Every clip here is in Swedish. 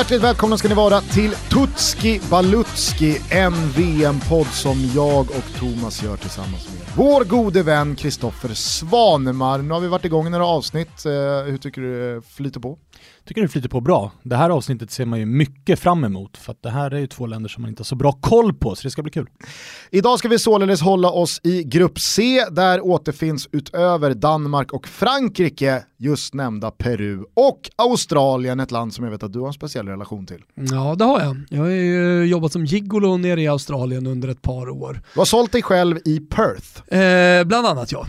Hjärtligt välkomna ska ni vara till Tutski Balutski, en VM-podd som jag och Thomas gör tillsammans med vår gode vän Kristoffer Svanemar. Nu har vi varit igång i några avsnitt, eh, hur tycker du det flyter på? Tycker det flyter på bra. Det här avsnittet ser man ju mycket fram emot för att det här är ju två länder som man inte har så bra koll på så det ska bli kul. Idag ska vi således hålla oss i grupp C där återfinns utöver Danmark och Frankrike just nämnda Peru och Australien, ett land som jag vet att du har en speciell relation till. Ja det har jag. Jag har ju jobbat som gigolo nere i Australien under ett par år. Du har sålt dig själv i Perth. Eh, bland annat ja.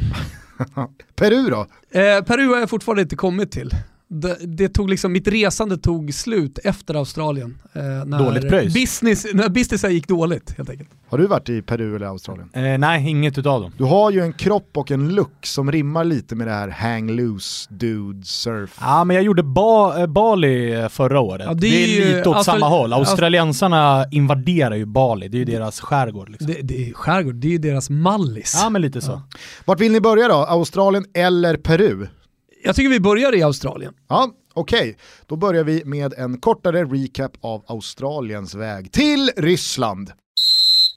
Peru då? Eh, Peru har jag fortfarande inte kommit till det, det, tog liksom, mitt resande tog slut efter Australien. Eh, när Dåligt pröjs. Business, när businessen gick dåligt helt enkelt. Har du varit i Peru eller Australien? Eh, nej, inget utav dem. Du har ju en kropp och en look som rimmar lite med det här hang loose, dude, surf. Ja, men jag gjorde ba eh, Bali eh, förra året. Ja, det, är det, är lite åt samma håll. Australiensarna invaderar ju Bali, det är ju deras skärgård. Liksom. Det, det är skärgård, det är ju deras mallis. Ja, men lite så. Ja. Vart vill ni börja då? Australien eller Peru? Jag tycker vi börjar i Australien. Ja, okej. Okay. Då börjar vi med en kortare recap av Australiens väg till Ryssland.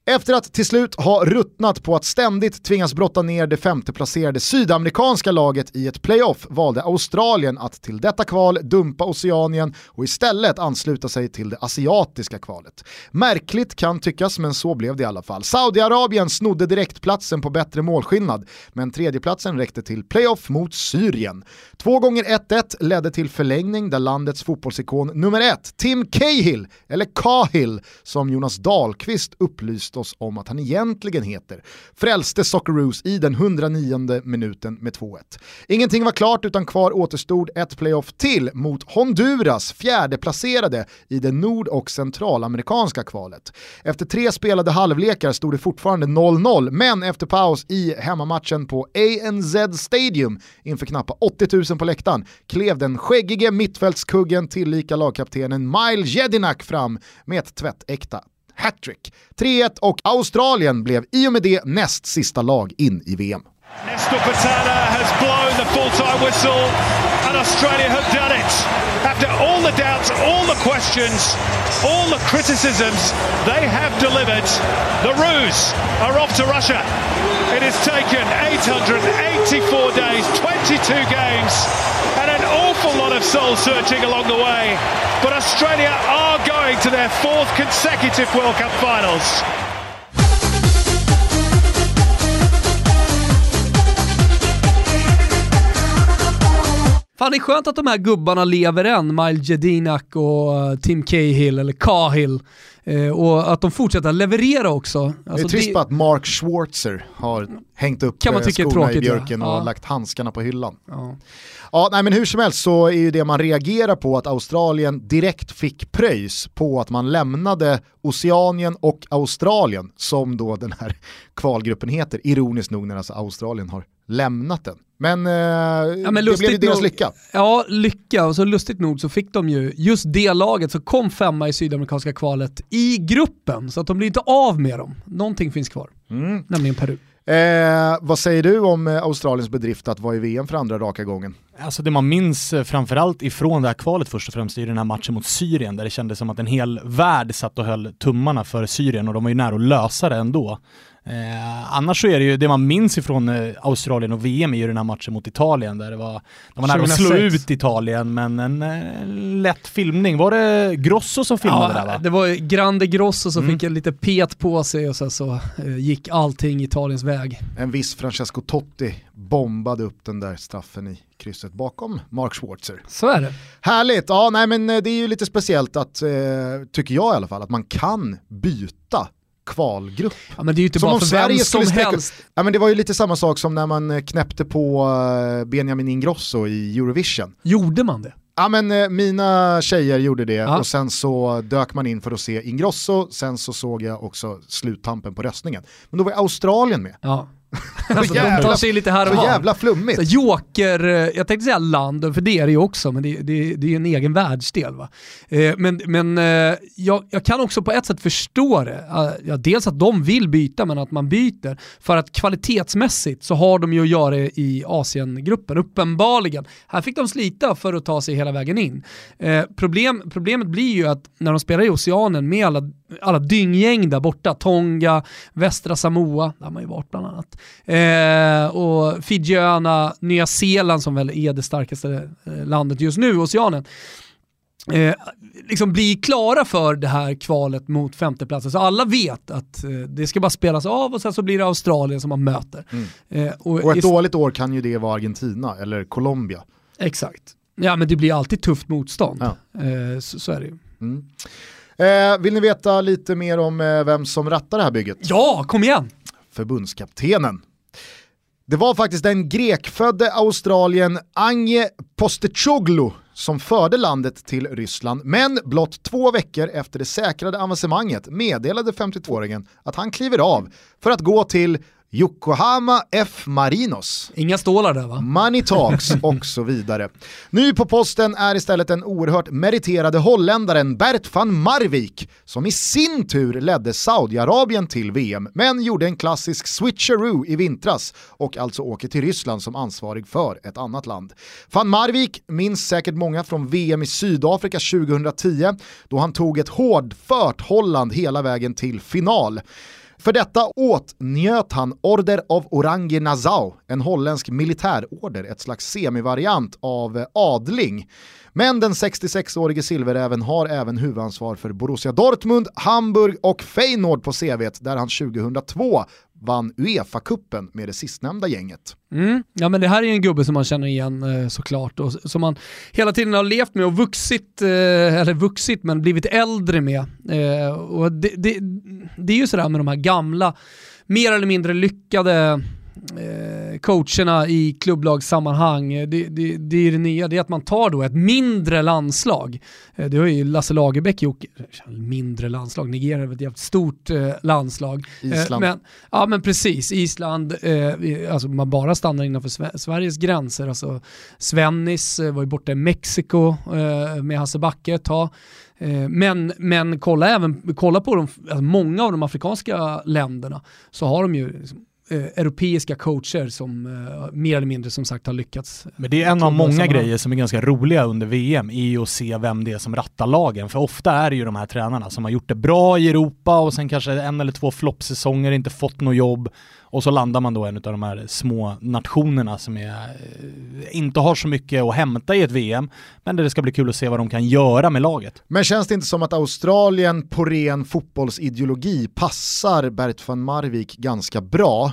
Efter att till slut ha ruttnat på att ständigt tvingas brotta ner det femteplacerade sydamerikanska laget i ett playoff valde Australien att till detta kval dumpa Oceanien och istället ansluta sig till det asiatiska kvalet. Märkligt kan tyckas men så blev det i alla fall. Saudiarabien snodde direktplatsen på bättre målskillnad men tredjeplatsen räckte till playoff mot Syrien. Två gånger 1-1 ledde till förlängning där landets fotbollsikon nummer ett, Tim Cahill, eller Cahill som Jonas Dahlqvist upplyste upplyst oss om att han egentligen heter, frälste Socceroos i den 109 minuten med 2-1. Ingenting var klart utan kvar återstod ett playoff till mot Honduras, fjärdeplacerade i det nord och centralamerikanska kvalet. Efter tre spelade halvlekar stod det fortfarande 0-0, men efter paus i hemmamatchen på ANZ Stadium inför knappt 80 000 på läktaren klev den skäggige mittfältskuggen tillika lagkaptenen Mile Jedinak fram med ett tvättäkta hattrick. 3-1 och Australien blev i och med det näst sista lag in i VM. Full-time whistle and Australia have done it. After all the doubts, all the questions, all the criticisms, they have delivered. The Roos are off to Russia. It has taken 884 days, 22 games and an awful lot of soul searching along the way. But Australia are going to their fourth consecutive World Cup finals. Fan det är skönt att de här gubbarna lever än, Mile Jedinak och eh, Tim Cahill, eller Cahill. Eh, och att de fortsätter leverera också. Alltså det är alltså, trist det... att Mark Schwarzer har hängt upp kan man eh, tycka skorna i björken ja. och ja. lagt handskarna på hyllan. Ja. ja, nej men hur som helst så är ju det man reagerar på att Australien direkt fick pröjs på att man lämnade Oceanien och Australien, som då den här kvalgruppen heter, ironiskt nog när alltså Australien har lämnat den. Men, eh, ja, men det blev ju deras nog, lycka. Ja, lycka. Och så lustigt nog så fick de ju, just det laget så kom femma i sydamerikanska kvalet i gruppen. Så att de blir inte av med dem. Någonting finns kvar, mm. nämligen Peru. Eh, vad säger du om eh, Australiens bedrift att vara i VM för andra raka gången? Alltså det man minns eh, framförallt ifrån det här kvalet först och främst är den här matchen mot Syrien där det kändes som att en hel värld satt och höll tummarna för Syrien och de var ju nära att lösa det ändå. Eh, annars så är det ju, det man minns ifrån eh, Australien och VM är ju den här matchen mot Italien där det var, de var nära att slå ut Italien men en eh, lätt filmning. Var det Grosso som filmade ja, där va? det var Grande Grosso som mm. fick en lite pet på sig och sen så eh, gick allting Italiens väg. En viss Francesco Totti bombade upp den där straffen i krysset bakom Mark Schwarzer. Så är det. Härligt, ja nej men eh, det är ju lite speciellt att, eh, tycker jag i alla fall, att man kan byta kvalgrupp. Ja, men det är ju inte som bara för Sverige vem som helst. Ja, men det var ju lite samma sak som när man eh, knäppte på eh, Benjamin Ingrosso i Eurovision. Gjorde man det? Ja men eh, mina tjejer gjorde det ja. och sen så dök man in för att se Ingrosso, sen så såg jag också sluttampen på röstningen. Men då var Australien med. Ja. Alltså, de tar sig lite här och Så var. jävla flummigt. Så Joker, eh, jag tänkte säga land, för det är det ju också, men det, det, det är ju en egen världsdel. Va? Eh, men men eh, jag, jag kan också på ett sätt förstå det. Eh, Ja, dels att de vill byta, men att man byter. För att kvalitetsmässigt så har de ju att göra det i Asiengruppen, uppenbarligen. Här fick de slita för att ta sig hela vägen in. Problem, problemet blir ju att när de spelar i Oceanen med alla, alla dynggäng där borta, Tonga, Västra Samoa, där har man ju varit bland annat, eh, och Fidjöarna, Nya Zeeland som väl är det starkaste eh, landet just nu, Oceanen, eh, liksom bli klara för det här kvalet mot femteplatsen. Så alla vet att eh, det ska bara spelas av och sen så blir det Australien som man möter. Mm. Eh, Och ett ist- dåligt år kan ju det vara Argentina eller Colombia. Exakt. Ja men det blir alltid tufft motstånd. Ja. Eh, så, så är det ju. Mm. Eh, vill ni veta lite mer om vem som rattar det här bygget? Ja, kom igen! Förbundskaptenen. Det var faktiskt den grekfödde Australien Ange Postecoglou som förde landet till Ryssland, men blott två veckor efter det säkrade avancemanget meddelade 52-åringen att han kliver av för att gå till Yokohama F Marinos. Inga stålar där va? Money Talks och så vidare. Ny på posten är istället den oerhört meriterade holländaren Bert van Marwijk som i sin tur ledde Saudiarabien till VM men gjorde en klassisk switcheroo i vintras och alltså åker till Ryssland som ansvarig för ett annat land. Van Marwijk minns säkert många från VM i Sydafrika 2010 då han tog ett hårdfört Holland hela vägen till final. För detta åtnjöt han Order of Orange Nassau, en holländsk militärorder, ett slags semivariant av eh, adling. Men den 66-årige silverräven har även huvudansvar för Borussia Dortmund, Hamburg och Feyenoord på CVt där han 2002 vann Uefa-cupen med det sistnämnda gänget. Mm. Ja men det här är en gubbe som man känner igen eh, såklart och som man hela tiden har levt med och vuxit, eh, eller vuxit men blivit äldre med. Eh, och det, det, det är ju sådär med de här gamla, mer eller mindre lyckade coacherna i klubblagssammanhang. Det, det, det är det nya, det är att man tar då ett mindre landslag. Eh, det har ju Lasse Lagerbäck gjort, mindre landslag, Nigeria är ett jävligt stort eh, landslag. Eh, Island. Men, ja men precis, Island, eh, alltså man bara stannar innanför Sve- Sveriges gränser. Alltså Svennis eh, var ju borta i Mexiko eh, med Hasse Backe ett tag. Eh, Men, men kolla även kolla på de, alltså många av de afrikanska länderna så har de ju liksom, eh, europeiska coacher som eh, mer eller mindre som sagt har lyckats. Men det är en av många grejer som är ganska roliga under VM, är ju att se vem det är som rattar lagen. För ofta är det ju de här tränarna som har gjort det bra i Europa och sen kanske en eller två floppsäsonger, inte fått något jobb och så landar man då en av de här små nationerna som är, eh, inte har så mycket att hämta i ett VM, men där det ska bli kul att se vad de kan göra med laget. Men känns det inte som att Australien på ren fotbollsideologi passar Bert van Marwijk ganska bra?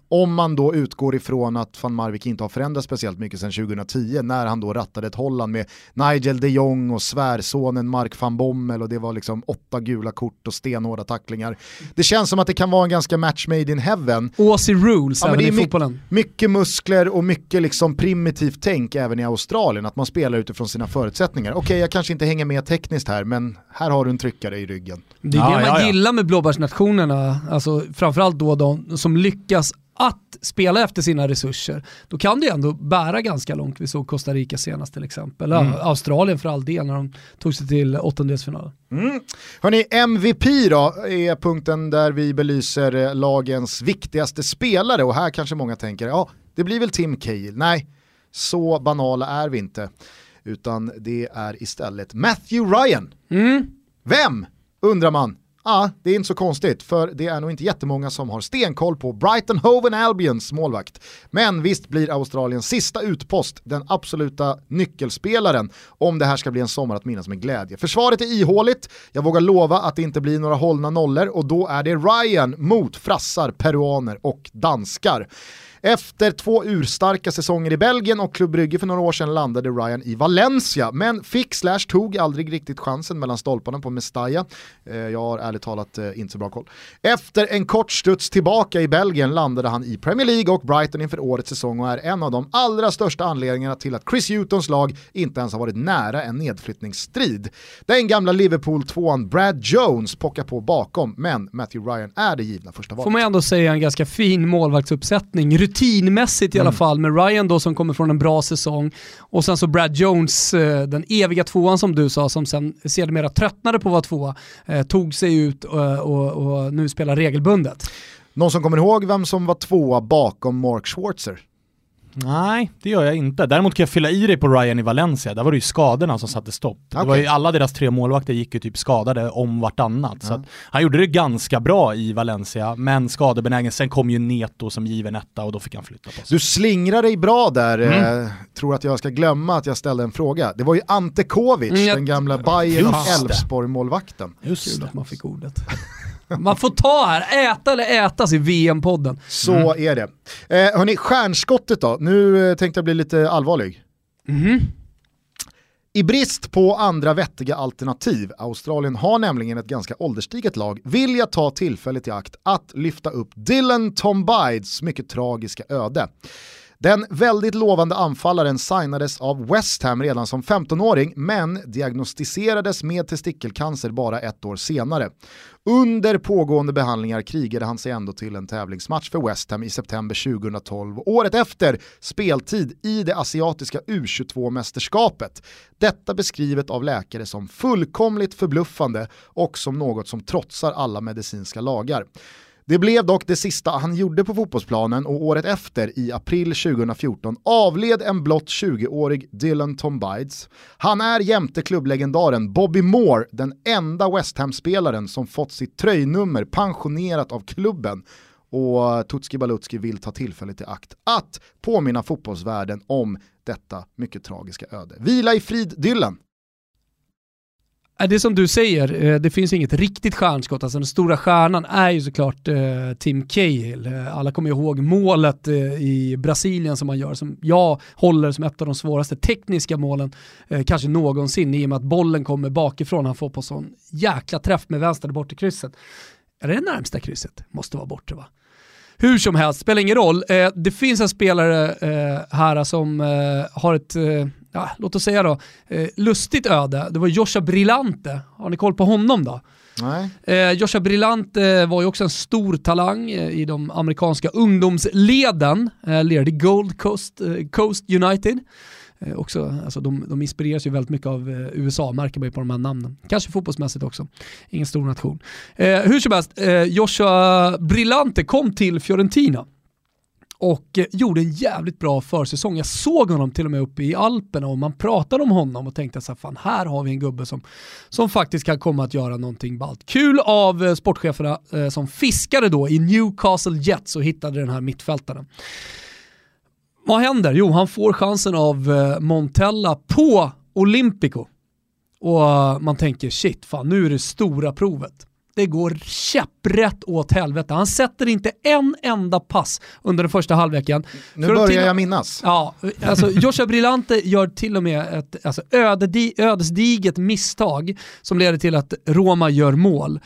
Om man då utgår ifrån att van Marwijk inte har förändrats speciellt mycket sedan 2010 när han då rattade ett Holland med Nigel de Jong och svärsonen Mark van Bommel och det var liksom åtta gula kort och stenhårda tacklingar. Det känns som att det kan vara en ganska match made in heaven. Aussie rules Ja, även det är i fotbollen. Mycket muskler och mycket liksom primitivt tänk även i Australien, att man spelar utifrån sina förutsättningar. Okej, jag kanske inte hänger med tekniskt här, men här har du en tryckare i ryggen. Det är Ja, det man ja, ja. gillar med blåbärsnationerna, alltså framförallt då de som lyckas att spela efter sina resurser. Då kan det ändå bära ganska långt. Vi såg Costa Rica senast till exempel. Mm. Australien för all del när de tog sig till åttondelsfinal. Mm. Hörni, MVP då är punkten där vi belyser eh, lagens viktigaste spelare och här kanske många tänker, ja det blir väl Tim Cahill. Nej, så banala är vi inte. Utan det är istället Matthew Ryan. Mm. Vem? Undrar man. Ja, det är inte så konstigt, för det är nog inte jättemånga som har stenkoll på Brighton Hoven Albions målvakt. Men visst blir Australiens sista utpost den absoluta nyckelspelaren om det här ska bli en sommar att minnas med glädje. Försvaret är ihåligt, jag vågar lova att det inte blir några hållna nollor och då är det Ryan mot frassar, peruaner och danskar. Efter två urstarka säsonger i Belgien och Club Brygge för några år sedan landade Ryan i Valencia, men fick slash tog aldrig riktigt chansen mellan stolparna på Mestalla. Eh, jag har ärligt talat eh, inte så bra koll. Efter en kort studs tillbaka i Belgien landade han i Premier League och Brighton inför årets säsong och är en av de allra största anledningarna till att Chris Hutons lag inte ens har varit nära en nedflyttningsstrid. Den gamla Liverpool-tvåan Brad Jones pockar på bakom, men Matthew Ryan är det givna första valet. Får man ändå säga en ganska fin målvaktsuppsättning rutinmässigt i alla fall med Ryan då som kommer från en bra säsong och sen så Brad Jones, eh, den eviga tvåan som du sa, som sen sedermera tröttnade på att vara tvåa, eh, tog sig ut och, och, och nu spelar regelbundet. Någon som kommer ihåg vem som var tvåa bakom Mark Schwarzer? Nej, det gör jag inte. Däremot kan jag fylla i dig på Ryan i Valencia. Där var det ju skadorna som satte stopp. Okay. Det var ju alla deras tre målvakter gick ju typ skadade om vartannat. Ja. Så han gjorde det ganska bra i Valencia, men skadebenägen. Sen kom ju Neto som given etta och då fick han flytta på sig. Du slingrar dig bra där. Mm. Eh, tror att jag ska glömma att jag ställde en fråga. Det var ju Ante Kovic, mm, jag... den gamla Bayern och Elfsborg-målvakten. Just Kul att man fick ordet. Man får ta här, äta eller ätas i VM-podden. Så mm. är det. Eh, hörni, stjärnskottet då. Nu eh, tänkte jag bli lite allvarlig. Mm. I brist på andra vettiga alternativ, Australien har nämligen ett ganska ålderstiget lag, vill jag ta tillfället i akt att lyfta upp Dylan Tombides mycket tragiska öde. Den väldigt lovande anfallaren signades av West Ham redan som 15-åring men diagnostiserades med testikelcancer bara ett år senare. Under pågående behandlingar krigade han sig ändå till en tävlingsmatch för West Ham i september 2012, året efter speltid i det asiatiska U22-mästerskapet. Detta beskrivet av läkare som fullkomligt förbluffande och som något som trotsar alla medicinska lagar. Det blev dock det sista han gjorde på fotbollsplanen och året efter, i april 2014, avled en blott 20-årig Dylan Tombides. Han är jämte klubblegendaren Bobby Moore den enda West Ham-spelaren som fått sitt tröjnummer pensionerat av klubben och Tutski Balutski vill ta tillfället i akt att påminna fotbollsvärlden om detta mycket tragiska öde. Vila i frid Dylan! Äh, det är som du säger, eh, det finns inget riktigt stjärnskott. Alltså den stora stjärnan är ju såklart eh, Tim Cahill. Eh, alla kommer ihåg målet i Brasilien som han gör, som jag håller som ett av de svåraste tekniska målen kanske någonsin i och med att bollen kommer bakifrån. Han får på sån jäkla träff med vänster bort i krysset. Är det det närmsta krysset? Måste vara bortre va? Hur som helst, spelar ingen roll. det finns en spelare här som har ett ja, låt oss säga då, eh, lustigt öde. Det var Joshua Brillante. Har ni koll på honom då? Nej. Eh, Joshua Brillante var ju också en stor talang eh, i de amerikanska ungdomsleden. Eh, lirade Gold Coast, eh, Coast United. Eh, också, alltså de, de inspireras ju väldigt mycket av eh, USA, märker man ju på de här namnen. Kanske fotbollsmässigt också. Ingen stor nation. Eh, hur som helst, eh, Joshua Brillante kom till Fiorentina och eh, gjorde en jävligt bra försäsong. Jag såg honom till och med uppe i Alperna och man pratade om honom och tänkte så här, fan här har vi en gubbe som, som faktiskt kan komma att göra någonting ballt. Kul av eh, sportcheferna eh, som fiskade då i Newcastle Jets och hittade den här mittfältaren. Vad händer? Jo, han får chansen av eh, Montella på Olympico. Och eh, man tänker shit, fan nu är det stora provet det går käpprätt åt helvete. Han sätter inte en enda pass under den första halvleken. Nu Fiorentina, börjar jag minnas. Ja, alltså Joshua Brillante gör till och med ett alltså, ödedi, ödesdiget misstag som leder till att Roma gör mål.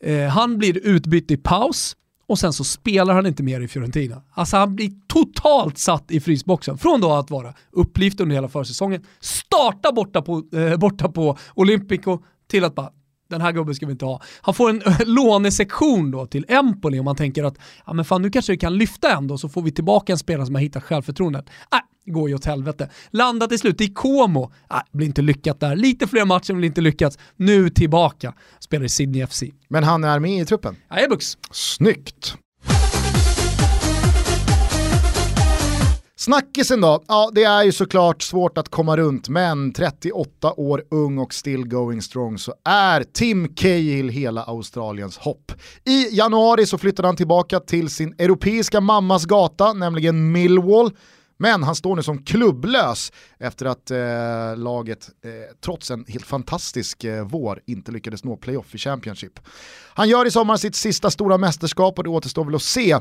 Eh, han blir utbytt i paus och sen så spelar han inte mer i Fiorentina. Alltså han blir totalt satt i frysboxen. Från då att vara upplyft under hela försäsongen, starta borta på, eh, borta på Olympico till att bara den här gubben ska vi inte ha. Han får en lånesektion då till Empoli om man tänker att ja, men fan, nu kanske vi kan lyfta ändå så får vi tillbaka en spelare som har hittat självförtroendet. Nej, går ju åt helvete. Landat till slut i Como. Nej, blir inte lyckat där. Lite fler matcher men inte lyckats. Nu tillbaka. Spelar i Sydney FC. Men han är med i truppen? Jajebux. Snyggt. Snackisen då? Ja, det är ju såklart svårt att komma runt, men 38 år ung och still going strong så är Tim Cahill hela Australiens hopp. I januari så flyttade han tillbaka till sin europeiska mammas gata, nämligen Millwall. Men han står nu som klubblös efter att eh, laget eh, trots en helt fantastisk eh, vår inte lyckades nå playoff i Championship. Han gör i sommar sitt sista stora mästerskap och det återstår väl att se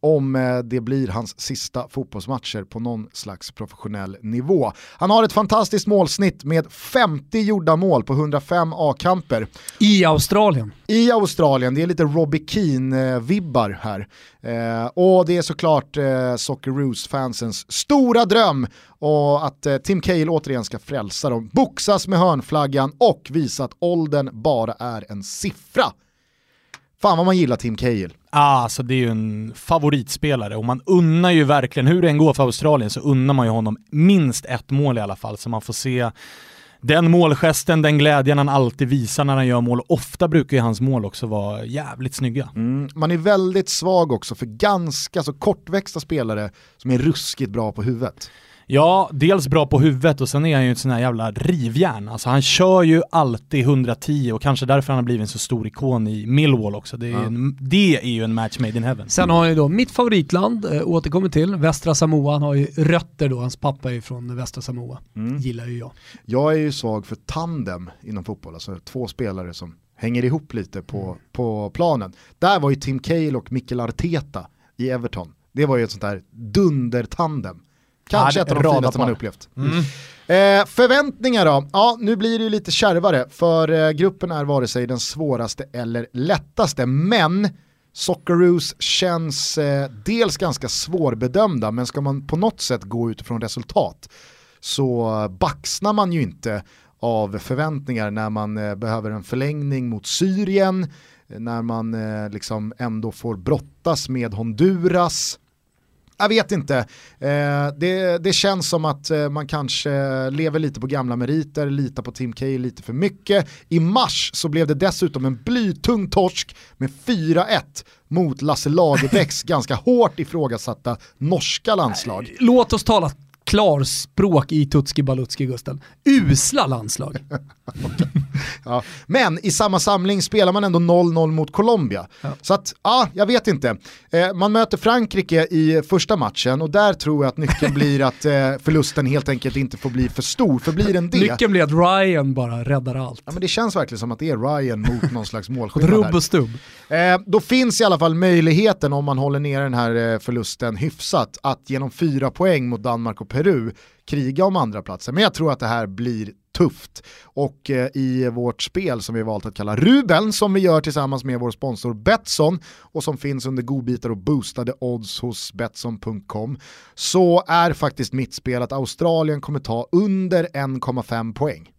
om eh, det blir hans sista fotbollsmatcher på någon slags professionell nivå. Han har ett fantastiskt målsnitt med 50 gjorda mål på 105 A-kamper. I Australien. I Australien, det är lite Robbie Keane-vibbar här. Eh, och det är såklart eh, Socceroos-fansens stora dröm och att eh, Tim Cahill återigen ska frälsa dem, boxas med hörnflaggan och visa att åldern bara är en siffra Fan vad man gillar Tim Cahill. Ah, alltså det är ju en favoritspelare och man unnar ju verkligen, hur det än går för Australien så unnar man ju honom minst ett mål i alla fall så man får se den målgesten, den glädjen han alltid visar när han gör mål. Ofta brukar ju hans mål också vara jävligt snygga. Mm, man är väldigt svag också för ganska så kortväxta spelare som är ruskigt bra på huvudet. Ja, dels bra på huvudet och sen är han ju ett sån här jävla rivjärn. Alltså han kör ju alltid 110 och kanske därför han har blivit en så stor ikon i Millwall också. Det är, ja. en, det är ju en match made in heaven. Sen har han ju då mitt favoritland, äh, återkommer till, Västra Samoa. Han har ju rötter då, hans pappa är från Västra Samoa. Mm. Gillar ju jag. Jag är ju svag för tandem inom fotboll, alltså två spelare som hänger ihop lite på, mm. på planen. Där var ju Tim Cahill och Mikkel Arteta i Everton. Det var ju ett sånt där dundertandem. Kanske ja, ett av de finaste man upplevt. Mm. Eh, förväntningar då? Ja, nu blir det ju lite kärvare för eh, gruppen är vare sig den svåraste eller lättaste. Men Socceroos känns eh, dels ganska svårbedömda men ska man på något sätt gå utifrån resultat så baxnar man ju inte av förväntningar när man eh, behöver en förlängning mot Syrien, när man eh, liksom ändå får brottas med Honduras, jag vet inte. Eh, det, det, känns som att eh, man kanske lever lite på gamla meriter, litar på Tim Cahill lite för mycket. I mars så blev det dessutom en blytung torsk med 4-1 mot Lasse Lagerbäcks ganska hårt ifrågasatta norska landslag. Låt oss tala klarspråk i Tutski Balutski Gusten. Usla landslag. ja. Men i samma samling spelar man ändå 0-0 mot Colombia. Ja. Så att, ja, jag vet inte. Eh, man möter Frankrike i första matchen och där tror jag att nyckeln blir att eh, förlusten helt enkelt inte får bli för stor. För blir den det... Nyckeln blir att Ryan bara räddar allt. Ja, men det känns verkligen som att det är Ryan mot någon slags målskillnad. Rubb och stubb. Eh, då finns i alla fall möjligheten om man håller ner den här eh, förlusten hyfsat att genom fyra poäng mot Danmark och Peru kriga om andra platser. Men jag tror att det här blir tufft. Och eh, i vårt spel som vi valt att kalla Rubeln, som vi gör tillsammans med vår sponsor Betsson och som finns under godbitar och boostade odds hos Betsson.com, så är faktiskt mitt spel att Australien kommer ta under 1,5 poäng.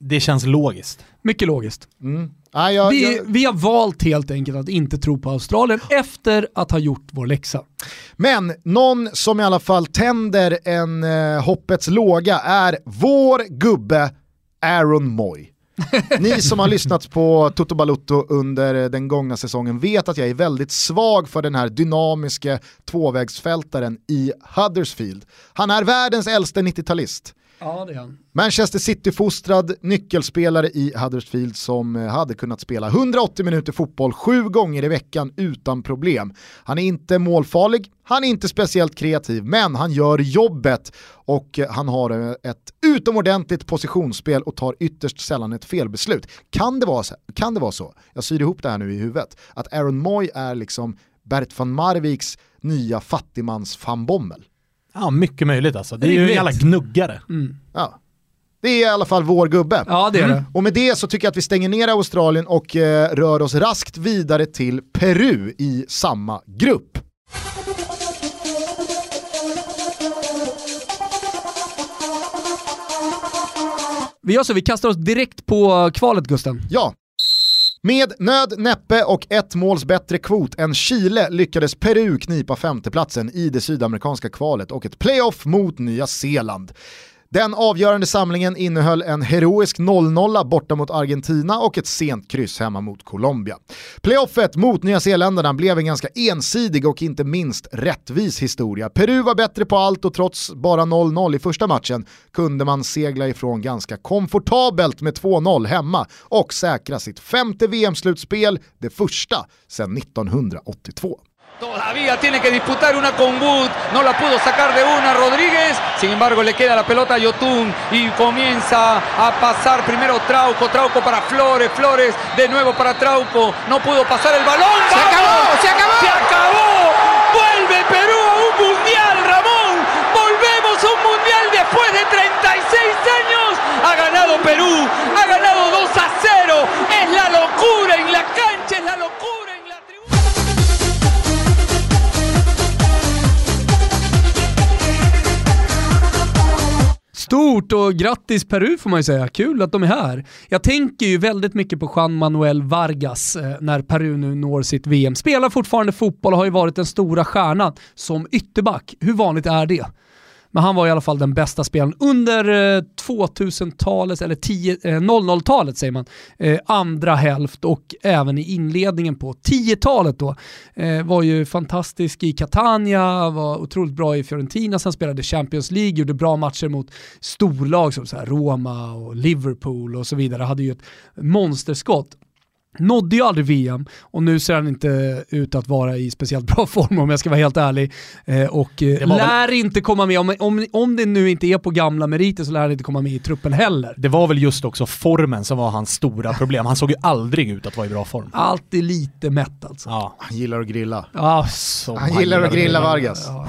Det känns logiskt. Mycket logiskt. Mm. Ah, jag, vi, jag... vi har valt helt enkelt att inte tro på Australien efter att ha gjort vår läxa. Men någon som i alla fall tänder en eh, hoppets låga är vår gubbe Aaron Moy. Ni som har lyssnat på Toto Balutto under den gångna säsongen vet att jag är väldigt svag för den här dynamiska tvåvägsfältaren i Huddersfield. Han är världens äldste 90-talist. Ja, det är han. Manchester City-fostrad nyckelspelare i Huddersfield som eh, hade kunnat spela 180 minuter fotboll sju gånger i veckan utan problem. Han är inte målfarlig, han är inte speciellt kreativ, men han gör jobbet och eh, han har eh, ett utomordentligt positionsspel och tar ytterst sällan ett felbeslut. Kan det vara så? Kan det vara så? Jag syr ihop det här nu i huvudet. Att Aaron Moy är liksom Bert van Marviks nya fattigmans van Bommel. Ja, mycket möjligt alltså. Det är ju en jävla gnuggare. Mm. Ja. Det är i alla fall vår gubbe. Ja, det är det. Mm. Och med det så tycker jag att vi stänger ner Australien och eh, rör oss raskt vidare till Peru i samma grupp. Vi gör så, vi kastar oss direkt på kvalet Gusten. Ja, med nöd, näppe och ett måls bättre kvot än Chile lyckades Peru knipa femteplatsen i det sydamerikanska kvalet och ett playoff mot Nya Zeeland. Den avgörande samlingen innehöll en heroisk 0-0 borta mot Argentina och ett sent kryss hemma mot Colombia. Playoffet mot Nya Zeeländarna blev en ganska ensidig och inte minst rättvis historia. Peru var bättre på allt och trots bara 0-0 i första matchen kunde man segla ifrån ganska komfortabelt med 2-0 hemma och säkra sitt femte VM-slutspel, det första sedan 1982. Todavía tiene que disputar una con Wood, no la pudo sacar de una Rodríguez, sin embargo le queda la pelota a Yotun y comienza a pasar primero Trauco, Trauco para Flores, Flores de nuevo para Trauco, no pudo pasar el balón. ¡Se acabó! ¡Se acabó! ¡Se acabó! Stort och grattis Peru får man ju säga, kul att de är här. Jag tänker ju väldigt mycket på Juan Manuel Vargas eh, när Peru nu når sitt VM. Spelar fortfarande fotboll och har ju varit den stora stjärnan som ytterback. Hur vanligt är det? Men han var i alla fall den bästa spelaren under eh, 2000-talet, eller 00-talet eh, säger man, eh, andra hälft och även i inledningen på 10-talet då. Var ju fantastisk i Catania, var otroligt bra i Fiorentina, sen spelade Champions League, gjorde bra matcher mot storlag som så Roma och Liverpool och så vidare, hade ju ett monsterskott nådde ju aldrig VM och nu ser han inte ut att vara i speciellt bra form om jag ska vara helt ärlig. Eh, och eh, lär väl... inte komma med, om, om, om det nu inte är på gamla meriter så lär han inte komma med i truppen heller. Det var väl just också formen som var hans stora problem. Han såg ju aldrig ut att vara i bra form. Alltid lite mätt alltså. Ja. Han gillar att grilla. Ja, han gillar att grilla Vargas. Ja.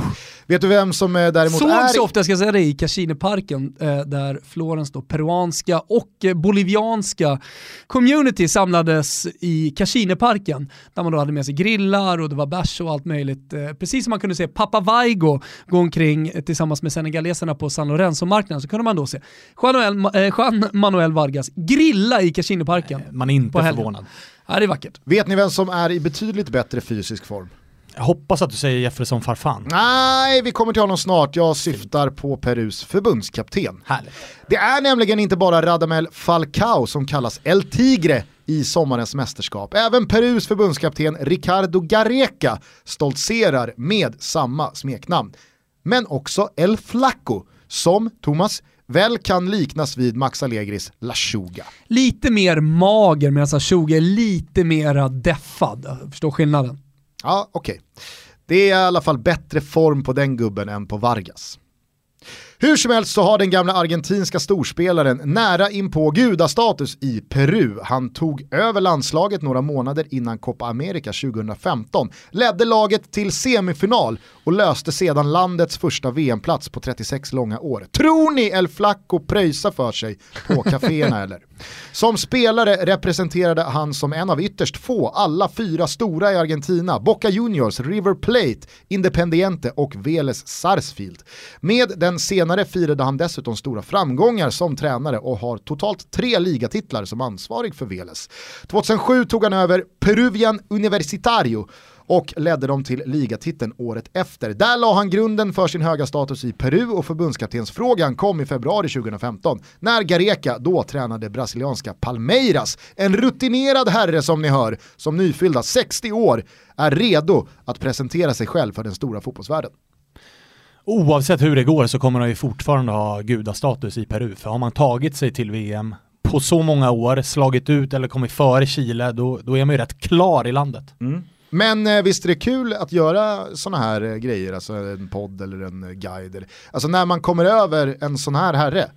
Vet du vem som eh, däremot Såg är... så ofta, jag ska säga det, i Casineparken eh, där Florens då peruanska och eh, bolivianska community samlades i Casineparken där man då hade med sig grillar och det var bärs och allt möjligt. Precis som man kunde se Papa Vaigo gå omkring tillsammans med senegaleserna på San Lorenzo-marknaden så kunde man då se Juan, Juan Manuel Vargas grilla i Casineparken. Man är inte förvånad. Ja, det är vackert. Vet ni vem som är i betydligt bättre fysisk form? Jag hoppas att du säger Jefferson Farfan. Nej, vi kommer till honom snart. Jag syftar på Perus förbundskapten. Härligt. Det är nämligen inte bara Radamel Falcao som kallas El Tigre i sommarens mästerskap. Även Perus förbundskapten Ricardo Gareca stoltserar med samma smeknamn. Men också El Flaco, som Thomas väl kan liknas vid Max Allegris La Chuga. Lite mer mager medan La Chuga är lite mer deffad. Förstår skillnaden? Ja, okej. Okay. Det är i alla fall bättre form på den gubben än på Vargas. Hur som helst så har den gamla argentinska storspelaren nära in på gudastatus i Peru. Han tog över landslaget några månader innan Copa America 2015, ledde laget till semifinal och löste sedan landets första VM-plats på 36 långa år. Tror ni El Flaco pröjsar för sig på kaféerna eller? Som spelare representerade han som en av ytterst få alla fyra stora i Argentina, Boca Juniors, River Plate, Independiente och Vélez Sarsfield. Med den senare firade han dessutom stora framgångar som tränare och har totalt tre ligatitlar som ansvarig för Veles. 2007 tog han över Peruvian Universitario och ledde dem till ligatiteln året efter. Där la han grunden för sin höga status i Peru och förbundskaptensfrågan kom i februari 2015 när Gareca då tränade brasilianska Palmeiras. En rutinerad herre som ni hör, som nyfyllda 60 år, är redo att presentera sig själv för den stora fotbollsvärlden. Oavsett hur det går så kommer han ju fortfarande ha gudastatus i Peru, för har man tagit sig till VM på så många år, slagit ut eller kommit före Chile, då, då är man ju rätt klar i landet. Mm. Men eh, visst är det kul att göra sådana här eh, grejer, alltså en podd eller en eh, guide. Alltså när man kommer över en sån här herre,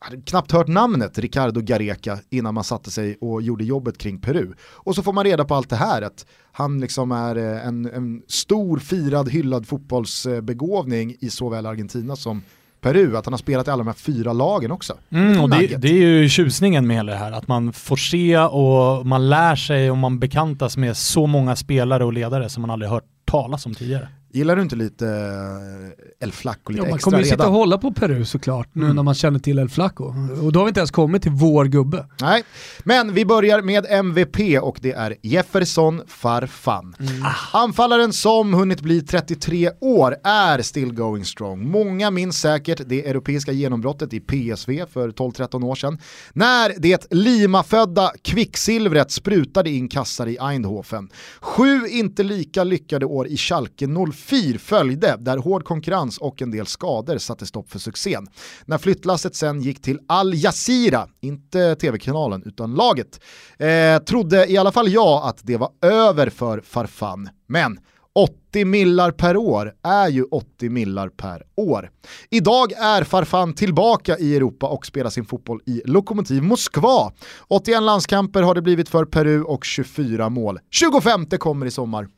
hade knappt hört namnet Ricardo Gareca innan man satte sig och gjorde jobbet kring Peru. Och så får man reda på allt det här, att han liksom är eh, en, en stor, firad, hyllad fotbollsbegåvning i såväl Argentina som Peru, att han har spelat i alla de här fyra lagen också. Mm, och det, det, är ju tjusningen med det här, att man får se och man lär sig och man bekantas med så många spelare och ledare som man aldrig hört talas om tidigare. Gillar du inte lite eh, El Flaco lite ja, extra Man kommer ju sitta och hålla på Peru såklart nu mm. när man känner till El Flaco. Och då har vi inte ens kommit till vår gubbe. Nej, men vi börjar med MVP och det är Jefferson Farfan. Mm. Anfallaren som hunnit bli 33 år är still going strong. Många minns säkert det europeiska genombrottet i PSV för 12-13 år sedan. När det Lima-födda kvicksilvret sprutade in kassar i Eindhoven. Sju inte lika lyckade år i Schalke 04 följde där hård konkurrens och en del skador satte stopp för succén. När flyttlasset sen gick till Al Jazeera, inte tv-kanalen utan laget, eh, trodde i alla fall jag att det var över för Farfan. Men 80 millar per år är ju 80 millar per år. Idag är Farfan tillbaka i Europa och spelar sin fotboll i Lokomotiv Moskva. 81 landskamper har det blivit för Peru och 24 mål. 25 kommer i sommar.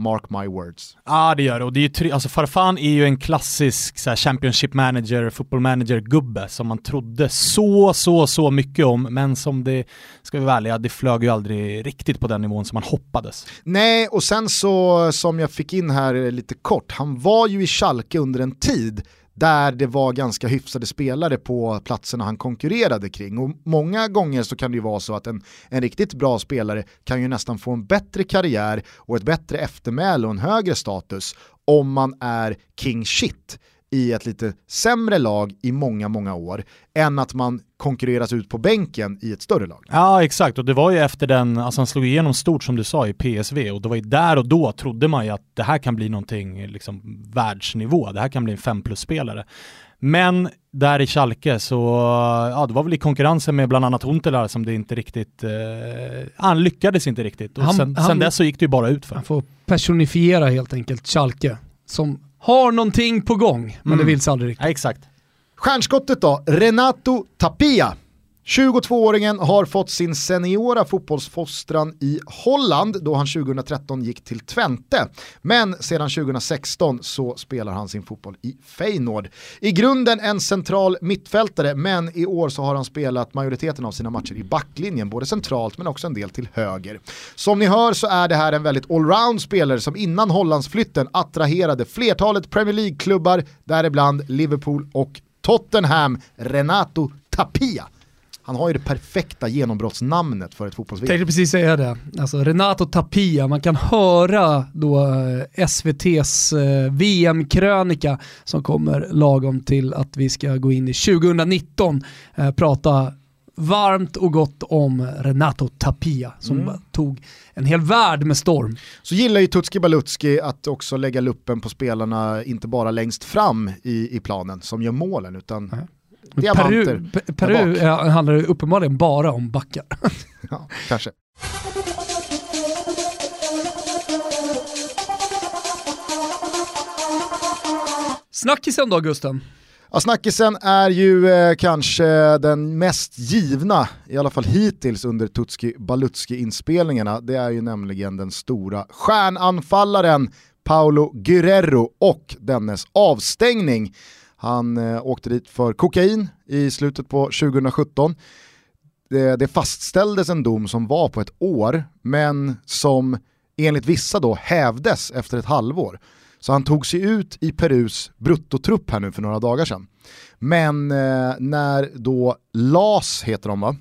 Mark my words. Ja ah, det gör det och det är ju alltså Farfan är ju en klassisk så här, Championship manager, football manager gubbe som man trodde så, så, så mycket om men som det, ska vi vara ärliga, det flög ju aldrig riktigt på den nivån som man hoppades. Nej och sen så som jag fick in här lite kort, han var ju i Schalke under en tid där det var ganska hyfsade spelare på platserna han konkurrerade kring. Och många gånger så kan det ju vara så att en, en riktigt bra spelare kan ju nästan få en bättre karriär och ett bättre eftermäle och en högre status om man är king shit i ett lite sämre lag i många, många år än att man konkurreras ut på bänken i ett större lag. Ja, exakt. Och det var ju efter den, alltså han slog igenom stort som du sa i PSV och det var ju där och då trodde man ju att det här kan bli någonting liksom världsnivå. Det här kan bli en 5 plus-spelare. Men där i Schalke så, ja det var väl i konkurrensen med bland annat Huntelaar som det inte riktigt, eh, han lyckades inte riktigt. Och han, sen, han, sen dess så gick det ju bara ut för Han får personifiera helt enkelt Schalke som har någonting på gång, men mm. det vill sig aldrig riktigt. Ja, exakt. Stjärnskottet då, Renato Tapia. 22-åringen har fått sin seniora fotbollsfostran i Holland då han 2013 gick till Twente. Men sedan 2016 så spelar han sin fotboll i Feyenoord. I grunden en central mittfältare men i år så har han spelat majoriteten av sina matcher i backlinjen, både centralt men också en del till höger. Som ni hör så är det här en väldigt allround spelare som innan Hollandsflytten attraherade flertalet Premier League-klubbar, däribland Liverpool och Tottenham, Renato Tapia. Han har ju det perfekta genombrottsnamnet för ett fotbolls Tänkte precis säga det. Alltså Renato Tapia, man kan höra då eh, SVTs eh, VM-krönika som kommer lagom till att vi ska gå in i 2019 eh, prata varmt och gott om Renato Tapia som mm. tog en hel värld med storm. Så gillar ju Tutski Balutski att också lägga luppen på spelarna, inte bara längst fram i, i planen som gör målen, utan Nej. Diamanter. Peru, Peru handlar uppenbarligen bara om backar. ja, kanske. Snackisen då Gusten? Ja, snackisen är ju eh, kanske den mest givna, i alla fall hittills under Tutski Balutski-inspelningarna. Det är ju nämligen den stora stjärnanfallaren Paolo Guerrero och dennes avstängning han eh, åkte dit för kokain i slutet på 2017. Det, det fastställdes en dom som var på ett år, men som enligt vissa då hävdes efter ett halvår. Så han tog sig ut i Perus bruttotrupp här nu för några dagar sedan. Men eh, när då LAS heter de va?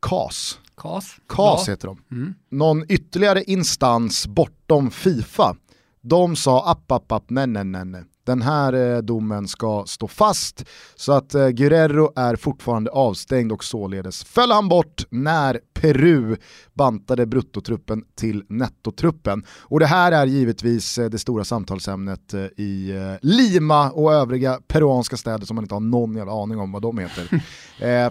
CAS. CAS, CAS heter de. Mm. Någon ytterligare instans bortom Fifa, de sa app, app, app, nej, nej, nej, nej den här eh, domen ska stå fast så att eh, Guerrero är fortfarande avstängd och således föll han bort när Peru bantade bruttotruppen till nettotruppen. Och det här är givetvis eh, det stora samtalsämnet i Lima och övriga peruanska städer som man inte har någon jävla aning om vad de heter.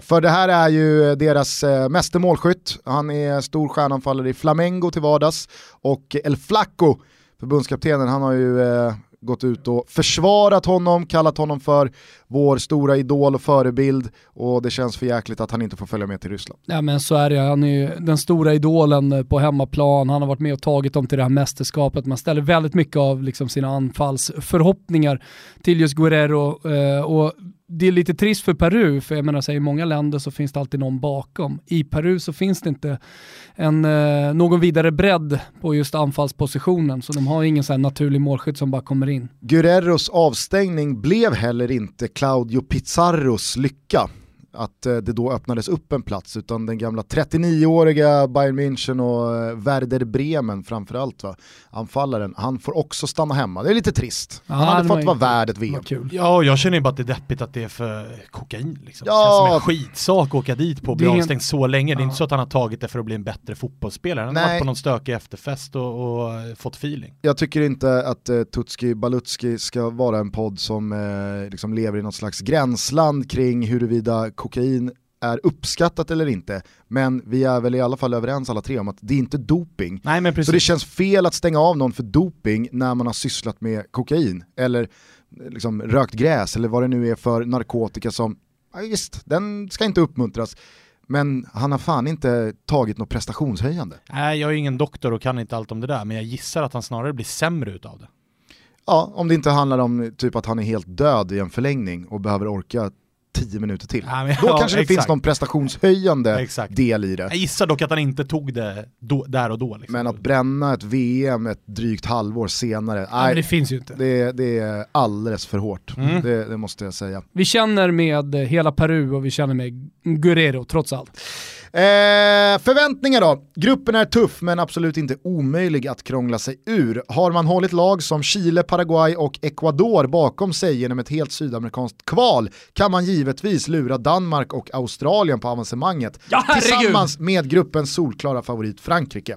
för det här är ju deras meste målskytt, han är stor stjärnanfallare i Flamengo till vardags och El Flaco förbundskaptenen, han har ju eh, gått ut och försvarat honom, kallat honom för vår stora idol och förebild. Och det känns för jäkligt att han inte får följa med till Ryssland. Ja men så är det, han är ju den stora idolen eh, på hemmaplan, han har varit med och tagit dem till det här mästerskapet, man ställer väldigt mycket av liksom sina anfallsförhoppningar till just Guerrero eh, och det är lite trist för Peru, för jag menar så i många länder så finns det alltid någon bakom. I Peru så finns det inte en, eh, någon vidare bredd på just anfallspositionen, så de har ingen så naturlig målskytt som bara kommer in. Guerreros avstängning blev heller inte Claudio Pizarros lycka att eh, det då öppnades upp en plats utan den gamla 39-åriga Bayern München och eh, Werder Bremen framförallt va, anfallaren, han får också stanna hemma. Det är lite trist. Han ja, hade fått vara värd ett VM. Ja, jag känner ju bara att det är deppigt att det är för kokain liksom. Ja. Det känns som en skitsak att åka dit på och bli avstängd så länge. Det är inte så att han har tagit det för att bli en bättre fotbollsspelare. Han Nej. har varit på någon stökig efterfest och, och fått feeling. Jag tycker inte att uh, Tutski Balutski ska vara en podd som uh, liksom lever i något slags gränsland kring huruvida kokain är uppskattat eller inte, men vi är väl i alla fall överens alla tre om att det är inte doping. Nej, men Så det känns fel att stänga av någon för doping när man har sysslat med kokain, eller liksom rökt gräs, eller vad det nu är för narkotika som, ja, visst, den ska inte uppmuntras. Men han har fan inte tagit något prestationshöjande. Nej, jag är ingen doktor och kan inte allt om det där, men jag gissar att han snarare blir sämre utav det. Ja, om det inte handlar om typ att han är helt död i en förlängning och behöver orka 10 minuter till. Ja, men, Då ja, kanske det exakt. finns någon prestationshöjande Exakt. del i det. Jag gissar dock att han inte tog det då, där och då. Liksom. Men att bränna ett VM ett drygt halvår senare, Ja, men det nej, finns ju inte. det, det är alldeles för hårt. Mm. Det, det måste jag säga. Vi känner med hela Peru och vi känner med Guerrero trots allt. Eh, förväntningar då? Gruppen är tuff men absolut inte omöjlig att krångla sig ur. Har man hållit lag som Chile, Paraguay och Ecuador bakom sig genom ett helt sydamerikanskt kval kan man givetvis lura Danmark och Australien på avancemanget Ja, tillsammans med gruppens solklara favorit Frankrike.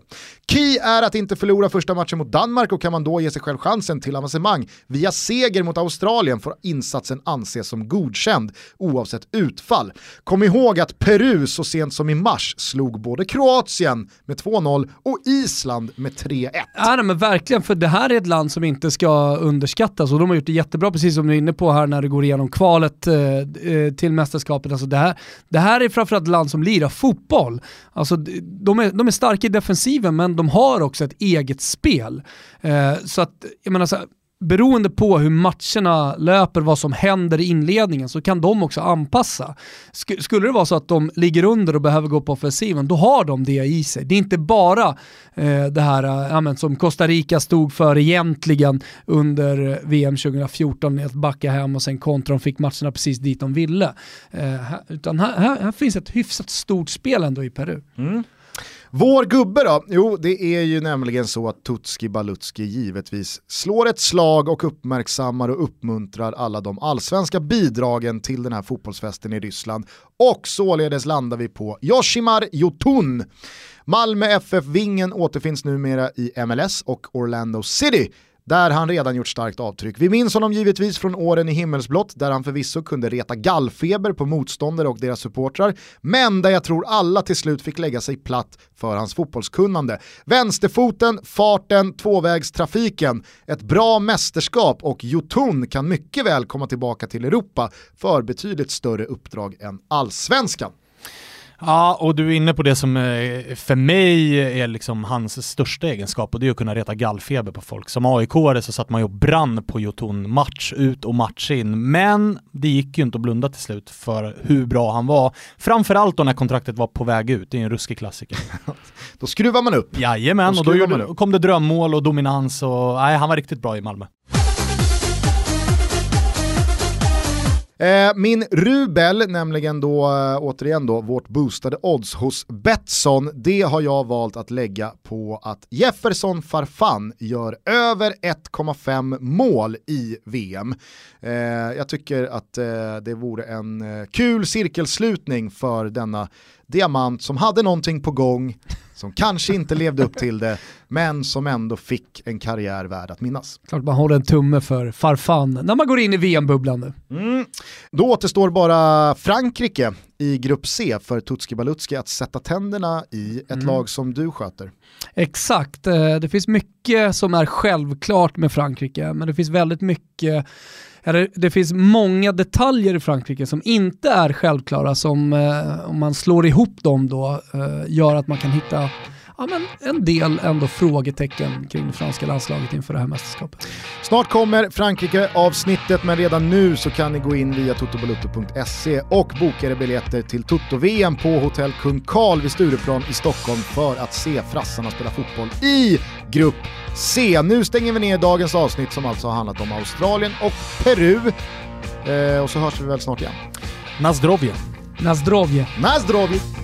Key är att inte förlora första matchen mot Danmark och kan man då ge sig själv chansen till avancemang via seger mot Australien får insatsen anses som godkänd oavsett utfall. Kom ihåg att Peru så sent som i mars slog både Kroatien med 2-0 och Island med 3-1. Ja, men verkligen, för det här är ett land som inte ska underskattas och de har gjort det jättebra, precis som du är inne på här när du går igenom kvalet eh, eh till mästerskapet. Alltså det, här, det här är framförallt ett land som lirar fotboll. Alltså, de, är, de är starka i defensiven men de har också ett eget spel. Eh, så att, jag menar så här, beroende på hur matcherna löper, vad som händer i inledningen, så kan de också anpassa. Sk- skulle det vara så att de ligger under och behöver gå på offensiven, då har de det i sig. Det är inte bara eh, det här eh, men som Costa Rica stod för egentligen under VM 2014, att backa hem och sen kontra, de fick matcherna precis dit de ville. Eh, utan här, här, här finns ett hyfsat stort spel ändå i Peru. Mm. Vår gubbe då? Jo, det är ju nämligen så att Tutski Balutski givetvis slår ett slag och uppmärksammar och uppmuntrar alla de allsvenska bidragen till den här fotbollsfesten i Ryssland. Och således landar vi på Yoshimar Jotun. Malmö FF-vingen återfinns numera i MLS och Orlando City där han redan gjort starkt avtryck. Vi minns honom givetvis från åren i himmelsblått där han förvisso kunde reta gallfeber på motståndare och deras supportrar, men där jag tror alla till slut fick lägga sig platt för hans fotbollskunnande. Vänsterfoten, farten, tvåvägstrafiken, ett bra mästerskap och Jotun kan mycket väl komma tillbaka till Europa för betydligt större uppdrag än allsvenskan. Ja, och du är inne på det som eh, för mig är liksom hans största egenskap och det är att kunna reta gallfeber på folk. Som aik så satt man ju och brann på Jotun match ut och match in. Men det gick ju inte att blunda till slut för hur bra han var. Framförallt då när kontraktet var på väg ut, det är en ruskig klassiker. Då skruvar man upp. Jajamän, Då och då kom det drömmål och dominans och nej, han var riktigt bra i Malmö. Eh, min rubel, nämligen då eh, återigen då vårt boostade odds hos Betsson, det har jag valt att lägga på att Jefferson Farfan gör över 1,5 mål i VM. Eh, jag tycker att eh, det vore en eh, kul cirkelslutning för denna diamant som hade någonting på gång, som kanske inte levde upp till det, men som ändå fick en karriär värd att minnas. Klart man håller en tumme för Farfan när man går in i VM-bubblan nu. Mm. Då återstår bara Frankrike i grupp C för Tutski Balutski att sätta tänderna i ett Mm. lag som du sköter. Exakt, eh, det finns mycket som är självklart med Frankrike, men det finns väldigt mycket eller det finns många detaljer i Frankrike som inte är självklara som eh, om man slår ihop dem då eh, gör att man kan hitta ja, men en del ändå frågetecken kring det franska landslaget inför det här mästerskapet. Snart kommer Frankrike-avsnittet men redan nu så kan ni gå in via totobalutto.se och boka er biljetter till Toto-VM på Hotell Kung Karl vid Stureplan i Stockholm för att se frassarna spela fotboll i grupp C. Nu stänger vi ner dagens avsnitt som alltså har handlat om Australien och Peru. Eh, och så hörs vi väl snart igen. Nazdrovje. Nazdrovje. Nazdrovi!